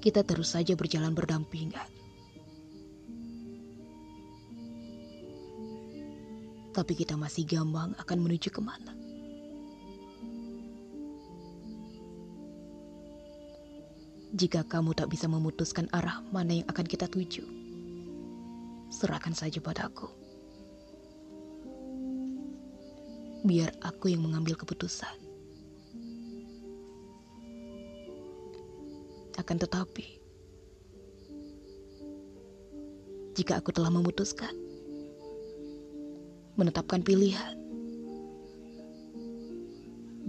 kita terus saja berjalan berdampingan. Tapi kita masih gampang akan menuju ke mana. Jika kamu tak bisa memutuskan arah mana yang akan kita tuju, serahkan saja padaku. Biar aku yang mengambil keputusan. Akan tetapi, jika aku telah memutuskan, menetapkan pilihan,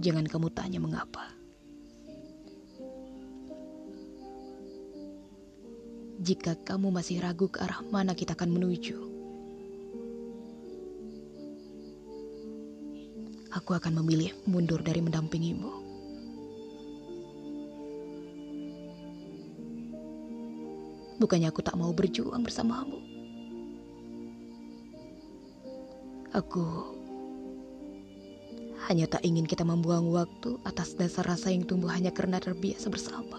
jangan kamu tanya mengapa. jika kamu masih ragu ke arah mana kita akan menuju. Aku akan memilih mundur dari mendampingimu. Bukannya aku tak mau berjuang bersamamu. Aku hanya tak ingin kita membuang waktu atas dasar rasa yang tumbuh hanya karena terbiasa bersama.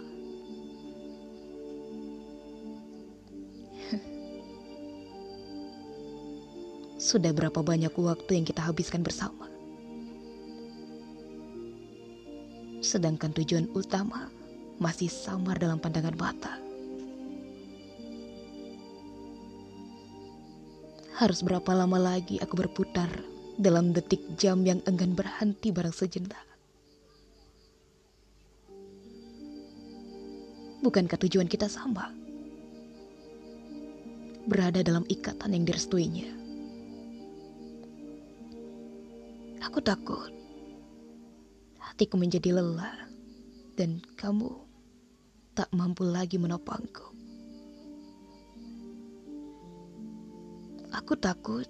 Sudah berapa banyak waktu yang kita habiskan bersama. Sedangkan tujuan utama masih samar dalam pandangan mata. Harus berapa lama lagi aku berputar dalam detik jam yang enggan berhenti barang sejenak. Bukankah tujuan kita sama? Berada dalam ikatan yang direstuinya. Aku takut hatiku menjadi lelah dan kamu tak mampu lagi menopangku. Aku takut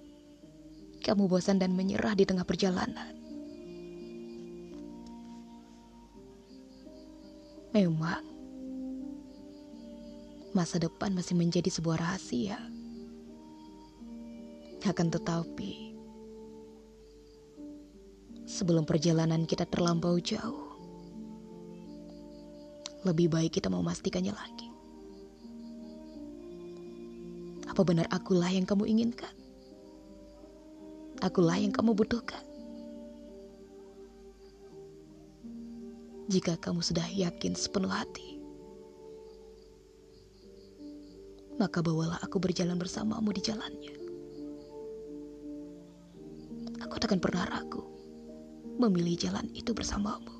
kamu bosan dan menyerah di tengah perjalanan. Memang masa depan masih menjadi sebuah rahasia. Akan tetapi, sebelum perjalanan kita terlampau jauh. Lebih baik kita memastikannya lagi. Apa benar akulah yang kamu inginkan? Akulah yang kamu butuhkan. Jika kamu sudah yakin sepenuh hati, maka bawalah aku berjalan bersamamu di jalannya. Aku takkan pernah ragu memilih jalan itu bersamamu.